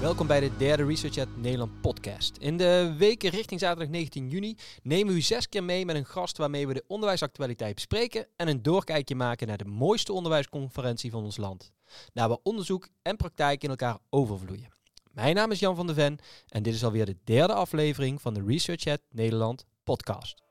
Welkom bij de derde Research at Nederland podcast. In de weken richting zaterdag 19 juni nemen we u zes keer mee met een gast waarmee we de onderwijsactualiteit bespreken en een doorkijkje maken naar de mooiste onderwijsconferentie van ons land. Naar waar onderzoek en praktijk in elkaar overvloeien. Mijn naam is Jan van der Ven en dit is alweer de derde aflevering van de Research at Nederland podcast.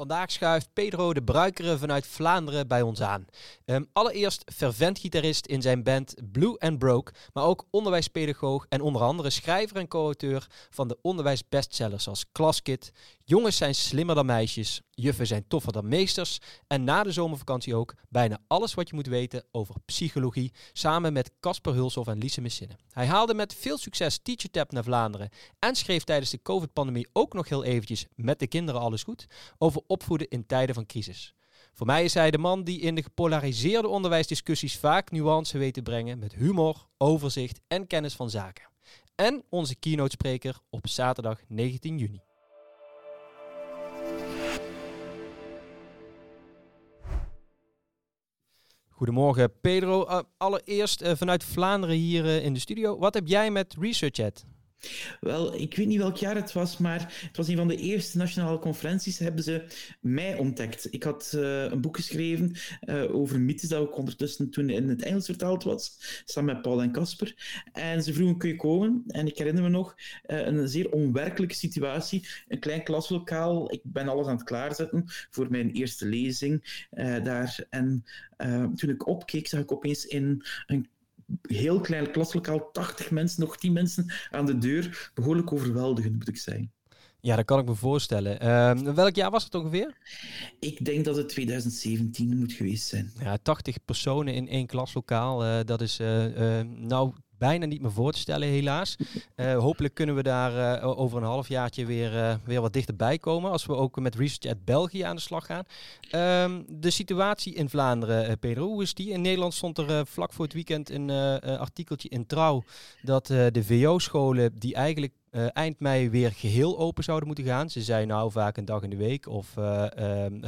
Vandaag schuift Pedro de Bruikere vanuit Vlaanderen bij ons aan. Um, allereerst fervent gitarist in zijn band Blue and Broke, maar ook onderwijspedagoog en onder andere schrijver en co-auteur van de onderwijsbestsellers als Klaskit, Jongens zijn slimmer dan meisjes, Juffen zijn toffer dan meesters en na de zomervakantie ook bijna alles wat je moet weten over psychologie, samen met Casper Hulshoff en Lise Messinnen. Hij haalde met veel succes TeacherTap naar Vlaanderen en schreef tijdens de COVID-pandemie ook nog heel eventjes met de kinderen alles goed over opvoeden in tijden van crisis. Voor mij is hij de man die in de gepolariseerde onderwijsdiscussies vaak nuance weet te brengen met humor, overzicht en kennis van zaken. En onze keynote spreker op zaterdag 19 juni. Goedemorgen Pedro. Uh, allereerst uh, vanuit Vlaanderen hier uh, in de studio. Wat heb jij met ResearchEd? Wel, ik weet niet welk jaar het was, maar het was een van de eerste nationale conferenties. Hebben ze mij ontdekt. Ik had uh, een boek geschreven uh, over mythes, dat ook ondertussen toen in het Engels vertaald was, samen met Paul en Casper. En ze vroegen, kun je komen? En ik herinner me nog uh, een zeer onwerkelijke situatie. Een klein klaslokaal. Ik ben alles aan het klaarzetten voor mijn eerste lezing daar. En toen ik opkeek, zag ik opeens in een heel klein klaslokaal, 80 mensen, nog 10 mensen aan de deur. Behoorlijk overweldigend, moet ik zeggen. Ja, dat kan ik me voorstellen. Uh, welk jaar was het ongeveer? Ik denk dat het 2017 moet geweest zijn. Ja, 80 personen in één klaslokaal. Uh, dat is uh, nou bijna niet meer voor te stellen, helaas. Uh, hopelijk kunnen we daar uh, over een halfjaartje weer, uh, weer wat dichterbij komen. Als we ook met Research at België aan de slag gaan. Um, de situatie in Vlaanderen, Pedro, hoe is die? In Nederland stond er vlak voor het weekend een artikeltje in Trouw. dat de VO-scholen die eigenlijk uh, eind mei weer geheel open zouden moeten gaan. Ze zijn nou vaak een dag in de week of uh, um,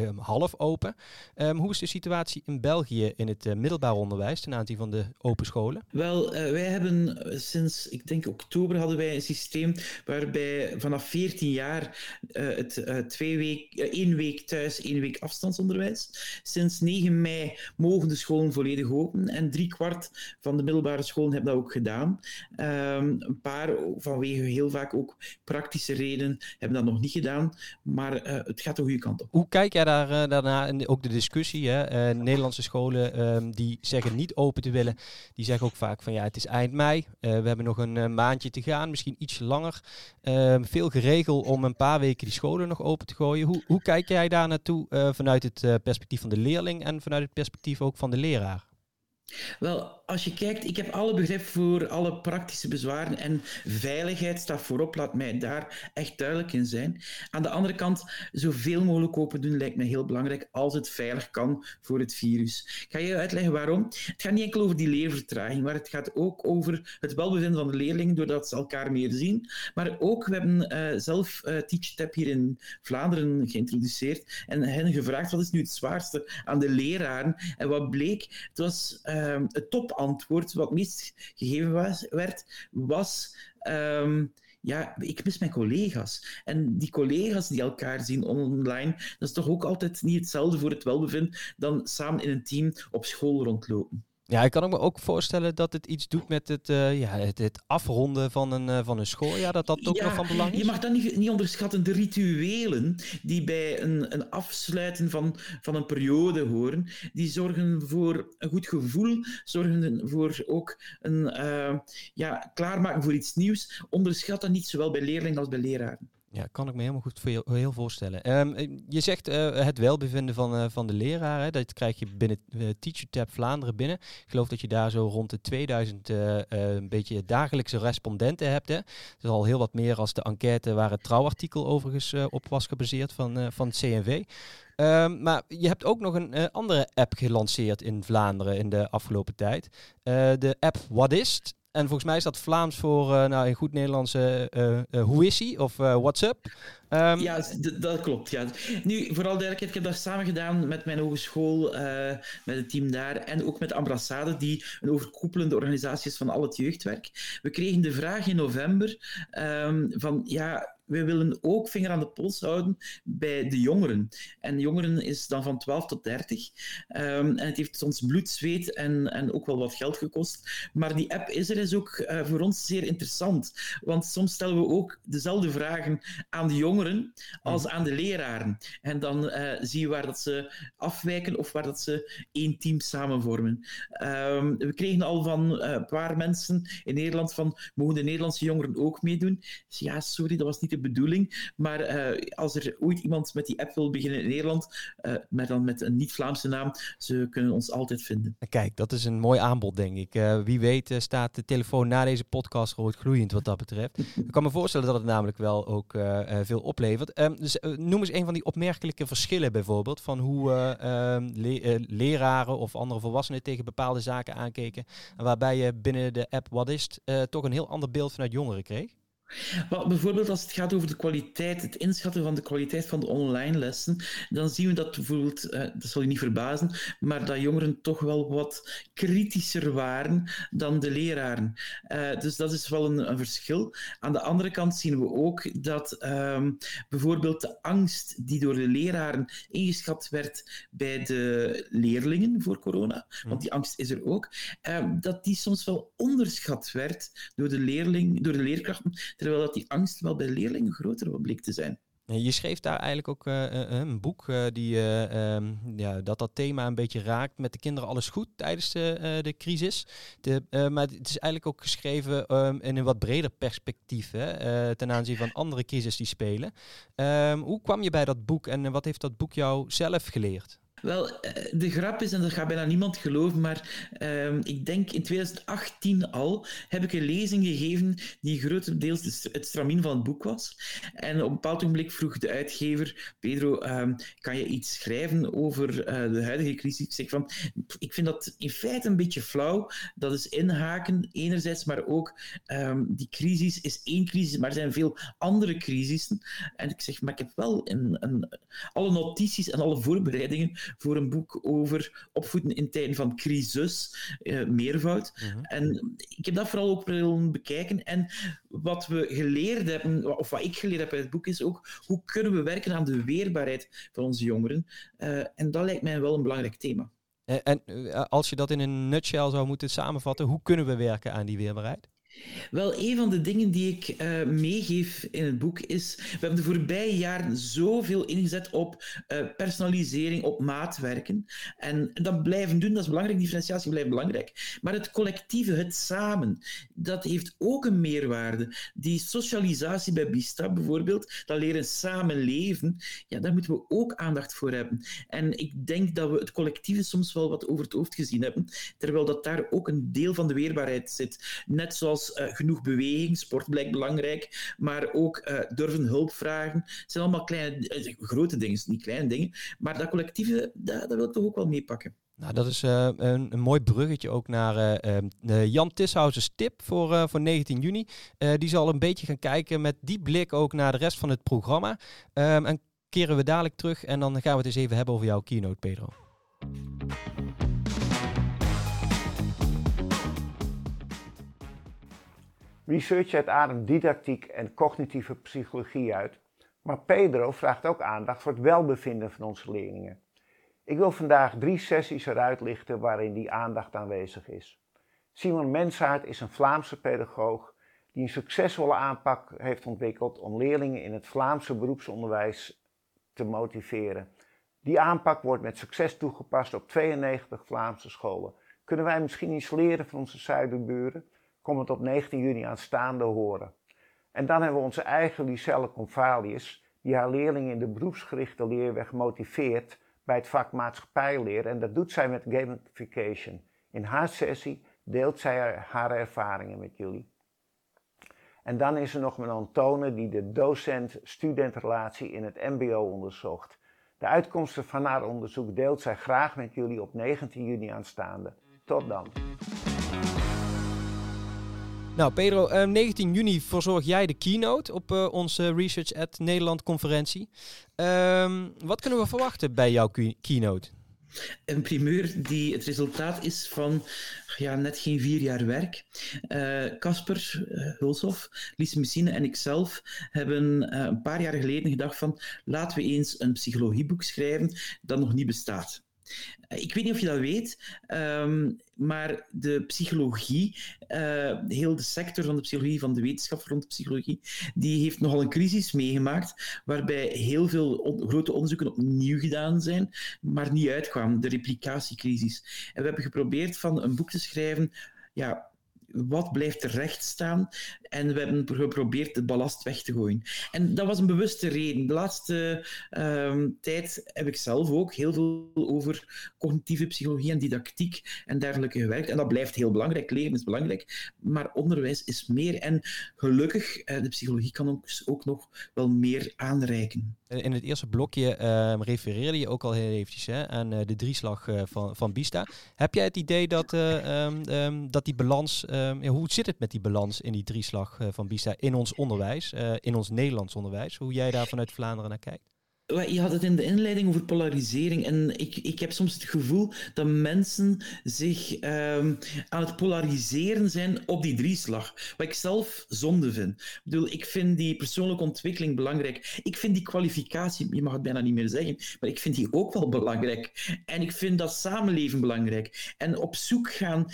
um, half open. Hoe is de situatie in België in het uh, middelbaar onderwijs ten aanzien van de open scholen? Wel, wij hebben sinds, ik denk oktober, hadden wij een systeem waarbij vanaf 14 jaar het twee week, één week thuis, één week afstandsonderwijs. Sinds 9 mei mogen de scholen volledig open en drie kwart van de middelbare scholen hebben dat ook gedaan. een paar van heel vaak ook praktische redenen hebben dat nog niet gedaan. Maar uh, het gaat de goede kant op. Hoe kijk jij daar, uh, daarna? En ook de discussie. Hè? Uh, Nederlandse scholen um, die zeggen niet open te willen. Die zeggen ook vaak van ja, het is eind mei. we hebben nog een maandje te gaan, misschien iets langer. Ehm, veel geregeld om een paar weken die scholen nog open te gooien. Hoe, hoe kijk jij daar naartoe vanuit het perspectief van de leerling en vanuit het perspectief ook van de leraar? Wel, als je kijkt, ik heb alle begrip voor alle praktische bezwaren en veiligheid staat voorop, laat mij daar echt duidelijk in zijn. Aan de andere kant, zoveel mogelijk open doen lijkt me heel belangrijk als het veilig kan voor het virus. Ik ga je uitleggen waarom. Het gaat niet enkel over die leervertraging, maar het gaat ook over het welbevinden van de leerlingen doordat ze elkaar meer zien. Maar ook, we hebben uh, zelf uh, TeachTap hier in Vlaanderen geïntroduceerd en hen gevraagd wat is nu het zwaarste aan de leraren. En wat bleek, het was... Uh, uh, het topantwoord wat meest gegeven werd, was... Um, ja, ik mis mijn collega's. En die collega's die elkaar zien online, dat is toch ook altijd niet hetzelfde voor het welbevinden dan samen in een team op school rondlopen. Ja, ik kan me ook voorstellen dat het iets doet met het, uh, ja, het, het, afronden van een, uh, van een schooljaar. Dat dat ook ja, nog van belang is. Je mag dan niet, niet onderschatten de rituelen die bij een, een afsluiten van, van een periode horen. Die zorgen voor een goed gevoel, zorgen voor ook een uh, ja, klaarmaken voor iets nieuws. Onderschat dat niet zowel bij leerlingen als bij leraren. Ja, kan ik me helemaal goed heel, heel voorstellen. Ehm, je zegt uh, het welbevinden van, uh, van de leraren. Dat krijg je binnen uh, TeacherTap Vlaanderen binnen. Ik geloof dat je daar zo rond de 2000 een beetje dagelijkse respondenten hebt. Hè? Dat is al heel wat meer als de enquête waar het trouwartikel overigens op was gebaseerd van, van het CNV. Um, maar je hebt ook nog een andere app gelanceerd in Vlaanderen in de afgelopen tijd. de app What Is en volgens mij is dat Vlaams voor, uh, nou in goed Nederlands, uh, hoe is hij? Of what's up? Um, ja, dat klopt. Ja. Nu, vooral duidelijkheid, ik heb dat samen gedaan met mijn hogeschool, met het team daar, en ook met Ambrassade, die een overkoepelende organisatie is van al het jeugdwerk. We kregen de vraag in november um, van, ja, we willen ook vinger aan de pols houden bij de jongeren. En jongeren is dan van 12 tot 30. Um, en het heeft ons bloed, zweet en, en ook wel wat geld gekost. Maar die app is er is ook uh, voor ons zeer interessant. Want soms stellen we ook dezelfde vragen aan de jongeren als aan de leraren. En dan uh, zie je waar dat ze afwijken of waar dat ze één team samen vormen. Um, we kregen al van uh, een paar mensen in Nederland van mogen de Nederlandse jongeren ook meedoen? Dus ja, sorry, dat was niet bedoeling. Maar uh, als er ooit iemand met die app wil beginnen in Nederland, uh, maar dan met een niet-Vlaamse naam, ze kunnen ons altijd vinden. Kijk, dat is een mooi aanbod, denk ik. Uh, wie weet staat de telefoon na deze podcast rood gloeiend wat dat betreft. ik kan me voorstellen dat het namelijk wel ook veel oplevert. Um, dus noem eens een van die opmerkelijke verschillen bijvoorbeeld, van hoe ehm, le leraren of andere volwassenen tegen bepaalde zaken aankeken. Waarbij je binnen de app Wat is toch een heel ander beeld vanuit jongeren kreeg? Bijvoorbeeld als het gaat over de kwaliteit, het inschatten van de kwaliteit van de online lessen, dan zien we dat bijvoorbeeld, eh, dat zal je niet verbazen, maar dat jongeren toch wel wat kritischer waren dan de leraren. Uh, dus dat is wel een, verschil. Aan de andere kant zien we ook dat um, bijvoorbeeld de angst die door de leraren ingeschat werd bij de leerlingen voor corona, want die angst is er ook, uh, dat die soms wel onderschat werd door de, leerling, door de leerkrachten terwijl dat die angst wel bij leerlingen groter bleek te zijn. Je schreef daar eigenlijk ook uh, een boek uh, die, um, ja, dat dat thema een beetje raakt. Met de kinderen alles goed tijdens de, de crisis. De, maar het is eigenlijk ook geschreven um, in een wat breder perspectief hè, ten aanzien van andere crisis die spelen. Um, hoe kwam je bij dat boek en wat heeft dat boek jou zelf geleerd? Wel, eh, de grap is, en dat gaat bijna niemand geloven, maar uh, ik denk in 2018 al heb ik een lezing gegeven die grotendeels het stramien van het boek was. En op een bepaald ogenblik vroeg de uitgever, Pedro, uh, kan je iets schrijven over uh, de huidige crisis? Ik zeg van, ik vind dat in feite een beetje flauw. Dat is inhaken enerzijds, maar ook um, die crisis is één crisis, maar er zijn veel andere crisissen. En ik zeg, maar ik heb wel een, alle notities en alle voorbereidingen voor een boek over opvoeden in tijden van crisis, uh, meervoud. Mhm. En ik heb dat vooral ook willen bekijken. En wat we geleerd hebben, of wat ik geleerd heb uit het boek, is ook hoe kunnen we werken aan de weerbaarheid van onze jongeren. Uh, en dat lijkt mij wel een belangrijk thema. En, en als je dat in een nutshell zou moeten samenvatten, hoe kunnen we werken aan die weerbaarheid? Wel, een van de dingen die ik uh, meegeef in het boek is... We hebben de voorbije jaren zoveel ingezet op uh, personalisering, op maatwerken. En dat blijven doen, dat is belangrijk. Differentiatie blijft belangrijk. Maar het collectieve, het samen, dat heeft ook een meerwaarde. Die socialisatie bij Bista bijvoorbeeld, dat leren samen leven, ja, daar moeten we ook aandacht voor hebben. En ik denk dat we het collectieve soms wel wat over het hoofd gezien hebben, terwijl dat daar ook een deel van de weerbaarheid zit. Net zoals uh, genoeg beweging, sport blijkt belangrijk, maar ook uh, durven hulp vragen. Het zijn allemaal kleine, uh, grote dingen, niet kleine dingen, maar dat collectieve, dat wil ik toch ook wel meepakken. Nou, dat is een, een, mooi bruggetje ook naar uh, Jan Tishauzers tip voor, voor 19 juni. die zal een beetje gaan kijken met die blik ook naar de rest van het programma. Um, en keren we dadelijk terug en dan gaan we het eens even hebben over jouw keynote, Pedro. Research uit adem didactiek en cognitieve psychologie uit, maar Pedro vraagt ook aandacht voor het welbevinden van onze leerlingen. Ik wil vandaag drie sessies eruit lichten waarin die aandacht aanwezig is. Simon Mensaert is een Vlaamse pedagoog die een succesvolle aanpak heeft ontwikkeld om leerlingen in het Vlaamse beroepsonderwijs te motiveren. Die aanpak wordt met succes toegepast op 92 Vlaamse scholen. Kunnen wij misschien iets leren van onze zuiderburen? Kom het op 19 juni aanstaande horen. En dan hebben we onze eigen Lucelle Convalius, die haar leerlingen in de beroepsgerichte leerweg motiveert bij het vak maatschappijleer. En dat doet zij met gamification. In haar sessie deelt zij haar ervaringen met jullie. En dan is er nog een Tone die de docent-studentrelatie in het MBO onderzocht. De uitkomsten van haar onderzoek deelt zij graag met jullie op 19 juni aanstaande. Tot dan. Nou, Pedro, 19 ehm, juni verzorg jij de keynote op uh, onze Research at Nederland conferentie. Um, wat kunnen we verwachten bij jouw keynote? Een primeur die het resultaat is van ja, net geen vier jaar werk. Eh, Casper uh, Hulshoff, Lies Messine en ikzelf hebben uh, een paar jaar geleden gedacht van laten we eens een psychologieboek schrijven dat nog niet bestaat. Ik weet niet of je dat weet, um, maar de psychologie, uh, heel de sector van de psychologie, van de wetenschap rond de psychologie, die heeft nogal een crisis meegemaakt, waarbij heel veel grote onderzoeken opnieuw gedaan zijn, maar niet uitkwamen, de replicatiecrisis. En we hebben geprobeerd van een boek te schrijven ja, wat blijft er recht staan? En we hebben geprobeerd de ballast weg te gooien. En dat was een bewuste reden. De laatste ehm, tijd heb ik zelf ook heel veel over cognitieve psychologie en didactiek en dergelijke gewerkt. En dat blijft heel belangrijk. Leren is belangrijk, maar onderwijs is meer. En gelukkig, uh, de psychologie kan ook, nog wel meer aanreiken. In het eerste blokje uh, refereerde je ook al heel eventjes hè, aan uh, de drieslag uh, van, van Bista. Heb jij het idee dat, um, dat die balans, um, ja, hoe zit het met die balans in die drieslag van Bista in ons onderwijs, in ons Nederlands onderwijs? Hoe jij daar vanuit Vlaanderen naar kijkt? Je had het in de inleiding over polarisering. En ik, ik heb soms het gevoel dat mensen zich um, aan het polariseren zijn op die drieslag. Wat ik zelf zonde vind. Ik bedoel, ik vind die persoonlijke ontwikkeling belangrijk. Ik vind die kwalificatie, je mag het bijna niet meer zeggen, maar ik vind die ook wel belangrijk. En ik vind dat samenleven belangrijk. En op zoek gaan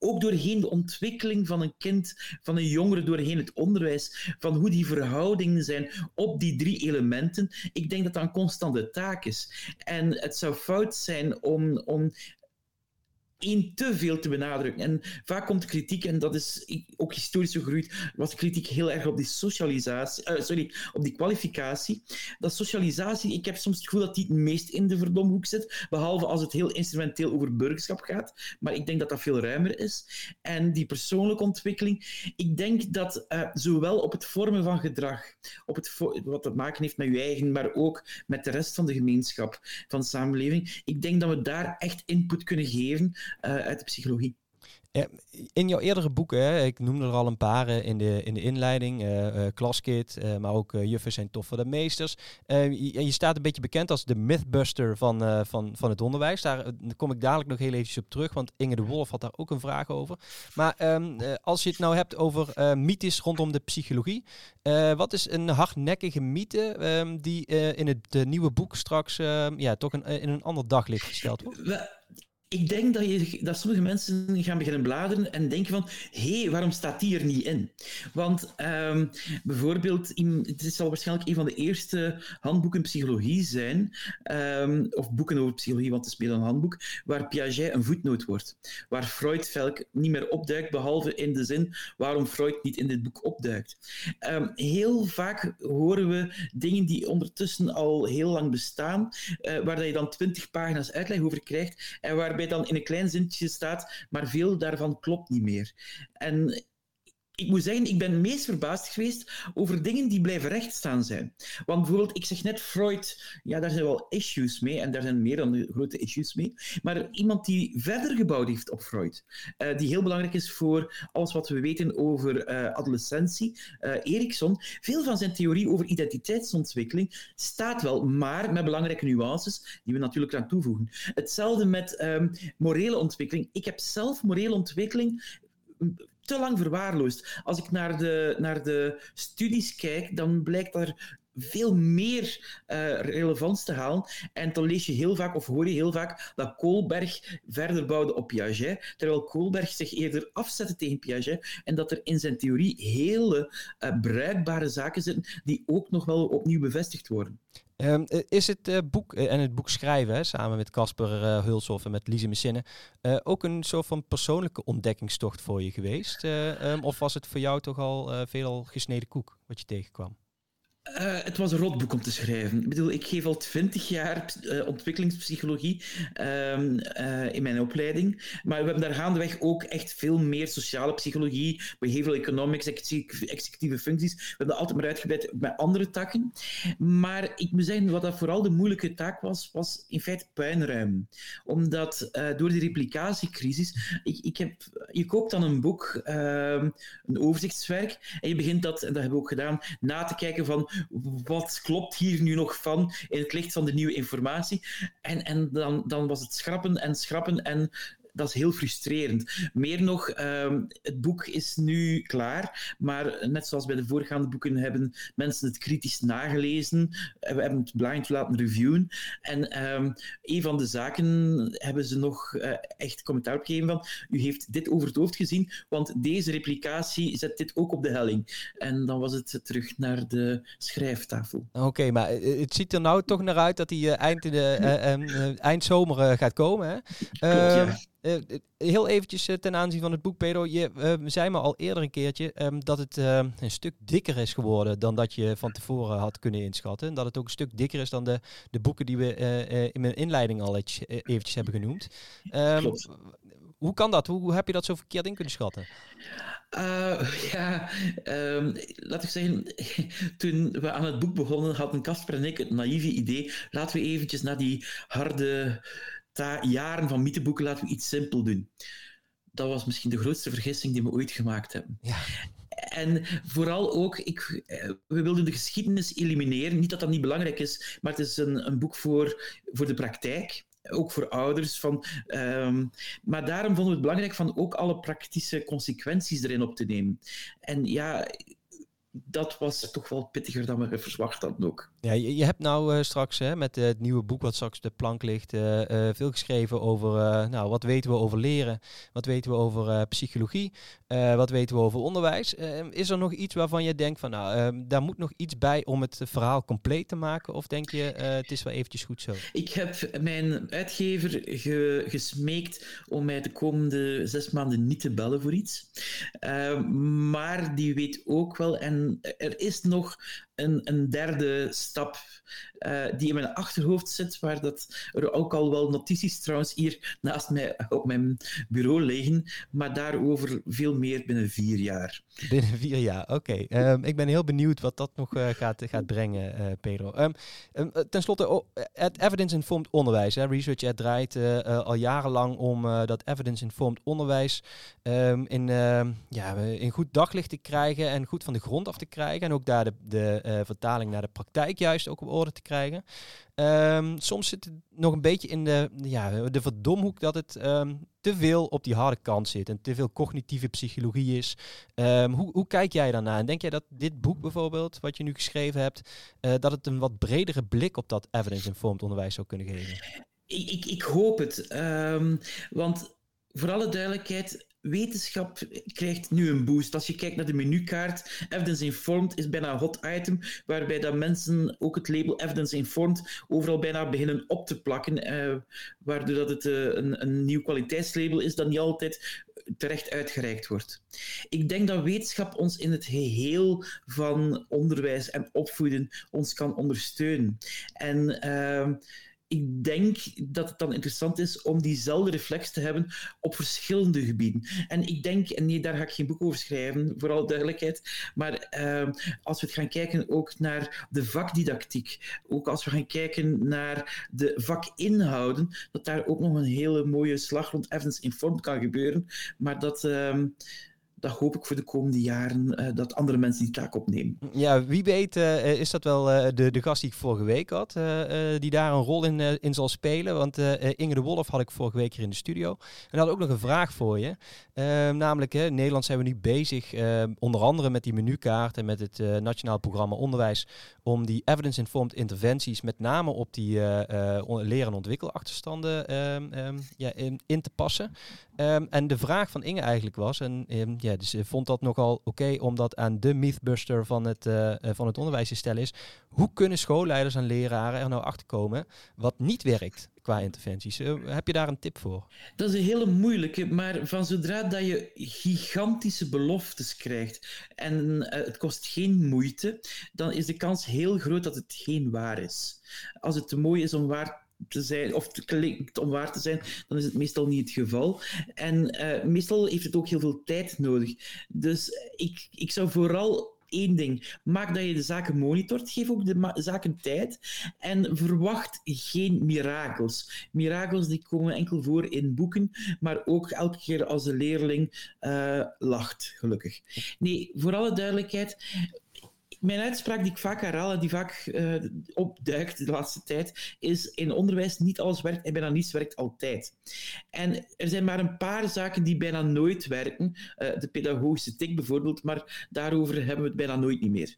ook doorheen de ontwikkeling van een kind, van een jongere, doorheen het onderwijs, van hoe die verhoudingen zijn op die drie elementen. Ik denk dat dat een constante taak is. En het zou fout zijn om, om één te veel te benadrukken. En vaak komt kritiek, en dat is ook historisch gegroeid, was kritiek heel erg op die socialisatie, uh, sorry, op die kwalificatie. Dat socialisatie, ik heb soms het gevoel dat die het meest in de verdomhoek zit, behalve als het heel instrumenteel over burgerschap gaat. Maar ik denk dat dat veel ruimer is. En die persoonlijke ontwikkeling, ik denk dat uh, zowel op het vormen van gedrag, op het wat te maken heeft met je eigen, maar ook met de rest van de gemeenschap, van de samenleving, ik denk dat we daar echt input kunnen geven uit de psychologie. in jouw eerdere boeken, hè, ik noemde er al een paar in, de, in de inleiding, uh, uh, Klaskit, uh, maar ook Juffen zijn toffer dan meesters. Je, je, staat een beetje bekend als de mythbuster van, van, van het onderwijs. Daar, kom ik dadelijk nog heel even op terug, want Inge de Wolf had daar ook een vraag over. Maar um, als je het nou hebt over mythes rondom de psychologie, wat is een hardnekkige mythe um, die in het nieuwe boek straks ehm, ja, toch een, in een ander daglicht gesteld wordt? Ik denk dat, je, dat sommige mensen gaan beginnen bladeren en denken van, hé, waarom staat die er niet in? Want um, bijvoorbeeld, het zal waarschijnlijk een van de eerste handboeken psychologie zijn, um, of boeken over psychologie, want het is meer dan een handboek, waar Piaget een voetnoot wordt. Waar Freud velk niet meer opduikt, behalve in de zin waarom Freud niet in dit boek opduikt. Um, heel vaak horen we dingen die ondertussen al heel lang bestaan, uh, waar je dan twintig pagina's uitleg over krijgt, en waar waarbij dan in een klein zintje staat, maar veel daarvan klopt niet meer. En ik moet zeggen, ik ben meest verbaasd geweest over dingen die blijven rechtstaan zijn. Want bijvoorbeeld, ik zeg net Freud, ja, daar zijn wel issues mee, en daar zijn meer dan grote issues mee. Maar iemand die verder gebouwd heeft op Freud, uh, die heel belangrijk is voor alles wat we weten over uh, adolescentie, uh, Erikson, veel van zijn theorie over identiteitsontwikkeling staat wel, maar met belangrijke nuances die we natuurlijk aan toevoegen. Hetzelfde met um, morele ontwikkeling. Ik heb zelf morele ontwikkeling te lang verwaarloosd. Als ik naar de, naar de studies kijk, dan blijkt er veel meer uh, relevant te halen. En dan lees je heel vaak, of hoor je heel vaak, dat Koolberg verder bouwde op Piaget, terwijl Koolberg zich eerder afzette tegen Piaget en dat er in zijn theorie hele uh, bruikbare zaken zitten die ook nog wel opnieuw bevestigd worden. Ehm, is het boek en het boek schrijven, samen met Casper uh, en met Lise Messine, ook een soort van persoonlijke ontdekkingstocht voor je geweest? Um, of was het voor jou toch al veel gesneden koek wat je tegenkwam? Uh, het was een rotboek om te schrijven. Ik bedoel, ik geef al twintig jaar uh, ontwikkelingspsychologie uh, in mijn opleiding. Maar we hebben daar gaandeweg ook echt veel meer sociale psychologie, behavioral economics, executieve functies. We hebben dat altijd maar uitgebreid met andere takken. Maar ik moet zeggen, wat dat vooral de moeilijke taak was, was in feite puinruim. Omdat door die replicatiecrisis, ik, ik heb, je koopt dan een boek, ehm, een overzichtswerk, en je begint dat, en dat hebben we ook gedaan, na te kijken van wat klopt hier nu nog van in het licht van de nieuwe informatie? En, en dan, dan was het schrappen en schrappen en dat is heel frustrerend. Meer nog, ehm, het boek is nu klaar, maar net zoals bij de voorgaande boeken hebben mensen het kritisch nagelezen. We hebben het blind laten reviewen. En um, een van de zaken hebben ze nog uh, echt commentaar op gegeven van u heeft dit over het hoofd gezien, want deze replicatie zet dit ook op de helling. En dan was het terug naar de schrijftafel. Oké, maar het ziet er nou toch naar uit dat hij eind, in de, uh, eind zomer gaat komen, hè? Klopt, ja. Uh, heel eventjes uh, ten aanzien van het boek, Pedro. Je uh, zei me al eerder een keertje um, dat het een stuk dikker is geworden dan dat je van tevoren had kunnen inschatten. En dat het ook een stuk dikker is dan de, de boeken die we in mijn inleiding al eventjes hebben genoemd. Um, hoe kan dat? Hoe, hoe, heb je dat zo verkeerd in kunnen schatten? ja, um, laat ik zeggen, toen we aan het boek begonnen, hadden Casper en ik het naïeve idee, laten we eventjes naar die harde jaren van mytheboeken laten we iets simpel doen. Dat was misschien de grootste vergissing die we ooit gemaakt hebben. Ja. En vooral ook, ik, eh, we wilden de geschiedenis elimineren. Niet dat dat niet belangrijk is, maar het is een, een boek voor, voor de praktijk ook voor ouders. Van, um, maar daarom vonden we het belangrijk van ook alle praktische consequenties erin op te nemen. En ja, dat was toch wel pittiger dan we verwacht hadden ook. Ja, je, je hebt nou uh, straks hè, met uh, het nieuwe boek wat straks op de plank ligt, uh, veel geschreven over nou, wat weten we over leren, wat weten we over psychologie, wat weten we over onderwijs. is er nog iets waarvan je denkt van nou, ehm, daar moet nog iets bij om het verhaal compleet te maken? Of denk je, het is wel eventjes goed zo? Ik heb mijn uitgever ge gesmeekt om mij de komende zes maanden niet te bellen voor iets. Ehm, maar die weet ook wel, en er is nog een, een derde stap uh, die in mijn achterhoofd zit, waar dat er ook al wel notities trouwens hier naast mij op mijn bureau liggen, maar daarover veel meer binnen vier jaar. Binnen vier jaar, oké. Um, ik ben heel benieuwd wat dat nog uh, gaat, gaat brengen, uh, Pedro. Um, um, Ten slotte, oh, evidence-informed onderwijs. Hè. Research Ed draait al jarenlang om dat evidence-informed onderwijs in, ja, in goed daglicht te krijgen en goed van de grond af te krijgen. En ook daar de, de vertaling naar de praktijk juist ook op orde te krijgen. Um, soms zit het nog een beetje in de, ja, de verdomhoek dat het um, te veel op die harde kant zit en te veel cognitieve psychologie is. Um, hoe, hoe kijk jij daarna? En denk jij dat dit boek bijvoorbeeld, wat je nu geschreven hebt, uh, dat het een wat bredere blik op dat evidence-informed onderwijs zou kunnen geven? Ik, ik, ik hoop het. want voor alle duidelijkheid, wetenschap krijgt nu een boost. Als je kijkt naar de menukaart, Evidence Informed is bijna een hot item, waarbij dat mensen ook het label Evidence Informed overal bijna beginnen op te plakken, eh, waardoor dat het uh, een, een nieuw kwaliteitslabel is dat niet altijd terecht uitgereikt wordt. Ik denk dat wetenschap ons in het geheel van onderwijs en opvoeden ons kan ondersteunen. En... Uh, ik denk dat het dan interessant is om diezelfde reflex te hebben op verschillende gebieden. En ik denk, en nee, daar ga ik geen boek over schrijven, voor alle duidelijkheid, maar uh, als we het gaan kijken ook naar de vakdidactiek, ook als we gaan kijken naar de vakinhouden, dat daar ook nog een hele mooie slag rond evidence-informed kan gebeuren, maar dat... Uh, dat hoop ik voor de komende jaren uh, dat andere mensen die taak opnemen. Ja, wie weet uh, is dat wel de, de gast die ik vorige week had, die daar een rol in, in zal spelen. Want Inge de Wolf had ik vorige week hier in de studio. En had ook nog een vraag voor je. namelijk, in Nederland zijn we nu bezig, onder andere met die menukaart en met het Nationaal Programma Onderwijs, om die evidence-informed interventies met name op die leren- en ontwikkelachterstanden ehm, ehm, ja, in, in, te passen. En de vraag van Inge eigenlijk was, en ja, ja, dus vond dat nogal oké om dat aan de mythbuster van het, van het onderwijs te is. Hoe kunnen schoolleiders en leraren er nou achter komen wat niet werkt qua interventies? heb je daar een tip voor? Dat is een hele moeilijke, maar van zodra dat je gigantische beloftes krijgt en het kost geen moeite, dan is de kans heel groot dat het geen waar is. Als het te mooi is om waar te zijn, of het klinkt om waar te zijn, dan is het meestal niet het geval. En uh, meestal heeft het ook heel veel tijd nodig. Dus ik, ik zou vooral één ding. Maak dat je de zaken monitort. Geef ook de zaken tijd. En verwacht geen mirakels. Mirakels die komen enkel voor in boeken, maar ook elke keer als de leerling uh, lacht, gelukkig. Nee, voor alle duidelijkheid, mijn uitspraak die ik vaak herhaal die vaak uh, opduikt de laatste tijd, is in onderwijs niet alles werkt en bijna niets werkt altijd. En er zijn maar een paar zaken die bijna nooit werken. Uh, de pedagogische tik bijvoorbeeld, maar daarover hebben we het bijna nooit niet meer.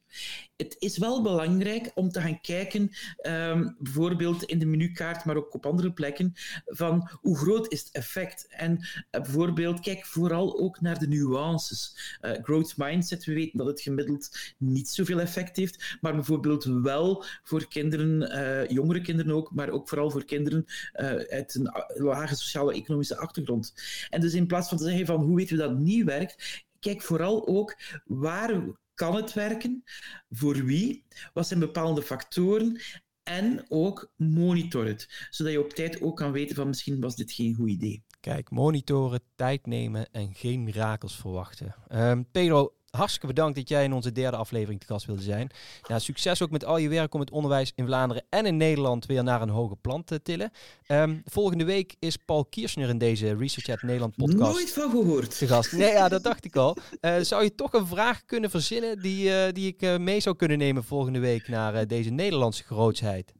Het is wel belangrijk om te gaan kijken, um, bijvoorbeeld in de menukaart, maar ook op andere plekken, van hoe groot is het effect. En uh, bijvoorbeeld, kijk vooral ook naar de nuances. growth mindset, we weten dat het gemiddeld niet zoveel effect heeft, maar bijvoorbeeld wel voor kinderen, uh, jongere kinderen ook, maar ook vooral voor kinderen uh, uit een lage sociale economische achtergrond. En dus in plaats van te zeggen van hoe weten we dat niet werkt, kijk vooral ook waar kan het werken, voor wie, wat zijn bepaalde factoren en ook monitor het, zodat je op tijd ook kan weten van misschien was dit geen goed idee. Kijk, monitoren, tijd nemen en geen mirakels verwachten. Um, Pedro, hartstikke bedankt dat jij in onze derde aflevering te gast wilde zijn. Ja, succes ook met al je werk om het onderwijs in Vlaanderen en in Nederland weer naar een hoger plan te tillen. Um, volgende week is Paul Kiersner in deze Research at Nederland podcast. Nooit van gehoord. Te gast. Nee, ja, dat dacht ik al. Uh, zou je toch een vraag kunnen verzinnen die, uh, die ik uh, mee zou kunnen nemen volgende week naar deze Nederlandse grootsheid?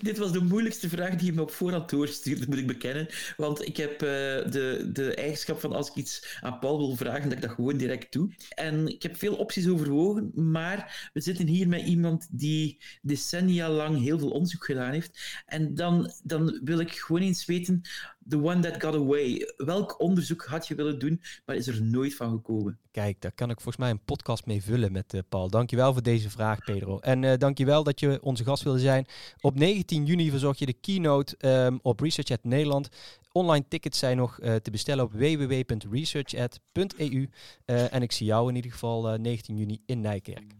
Dit was de moeilijkste vraag die je me op voorhand doorstuurde, moet ik bekennen. Want ik heb uh, de, de eigenschap van als ik iets aan Paul wil vragen, dat ik dat gewoon direct doe. En ik heb veel opties overwogen, maar we zitten hier met iemand die decennia lang heel veel onderzoek gedaan heeft. En dan, dan wil ik gewoon eens weten, the one that got away. Welk onderzoek had je willen doen, maar is er nooit van gekomen? Kijk, daar kan ik volgens mij een podcast mee vullen met uh, Paul. Dankjewel voor deze vraag, Pedro. En uh, dankjewel dat je onze gast wilde zijn. Op 19 juni verzorg je de keynote um, op Research at Nederland. Online tickets zijn nog uh, te bestellen op www.researchat.eu. en ik zie jou in ieder geval 19 juni in Nijkerk.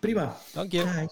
Prima. Dank je. Bye.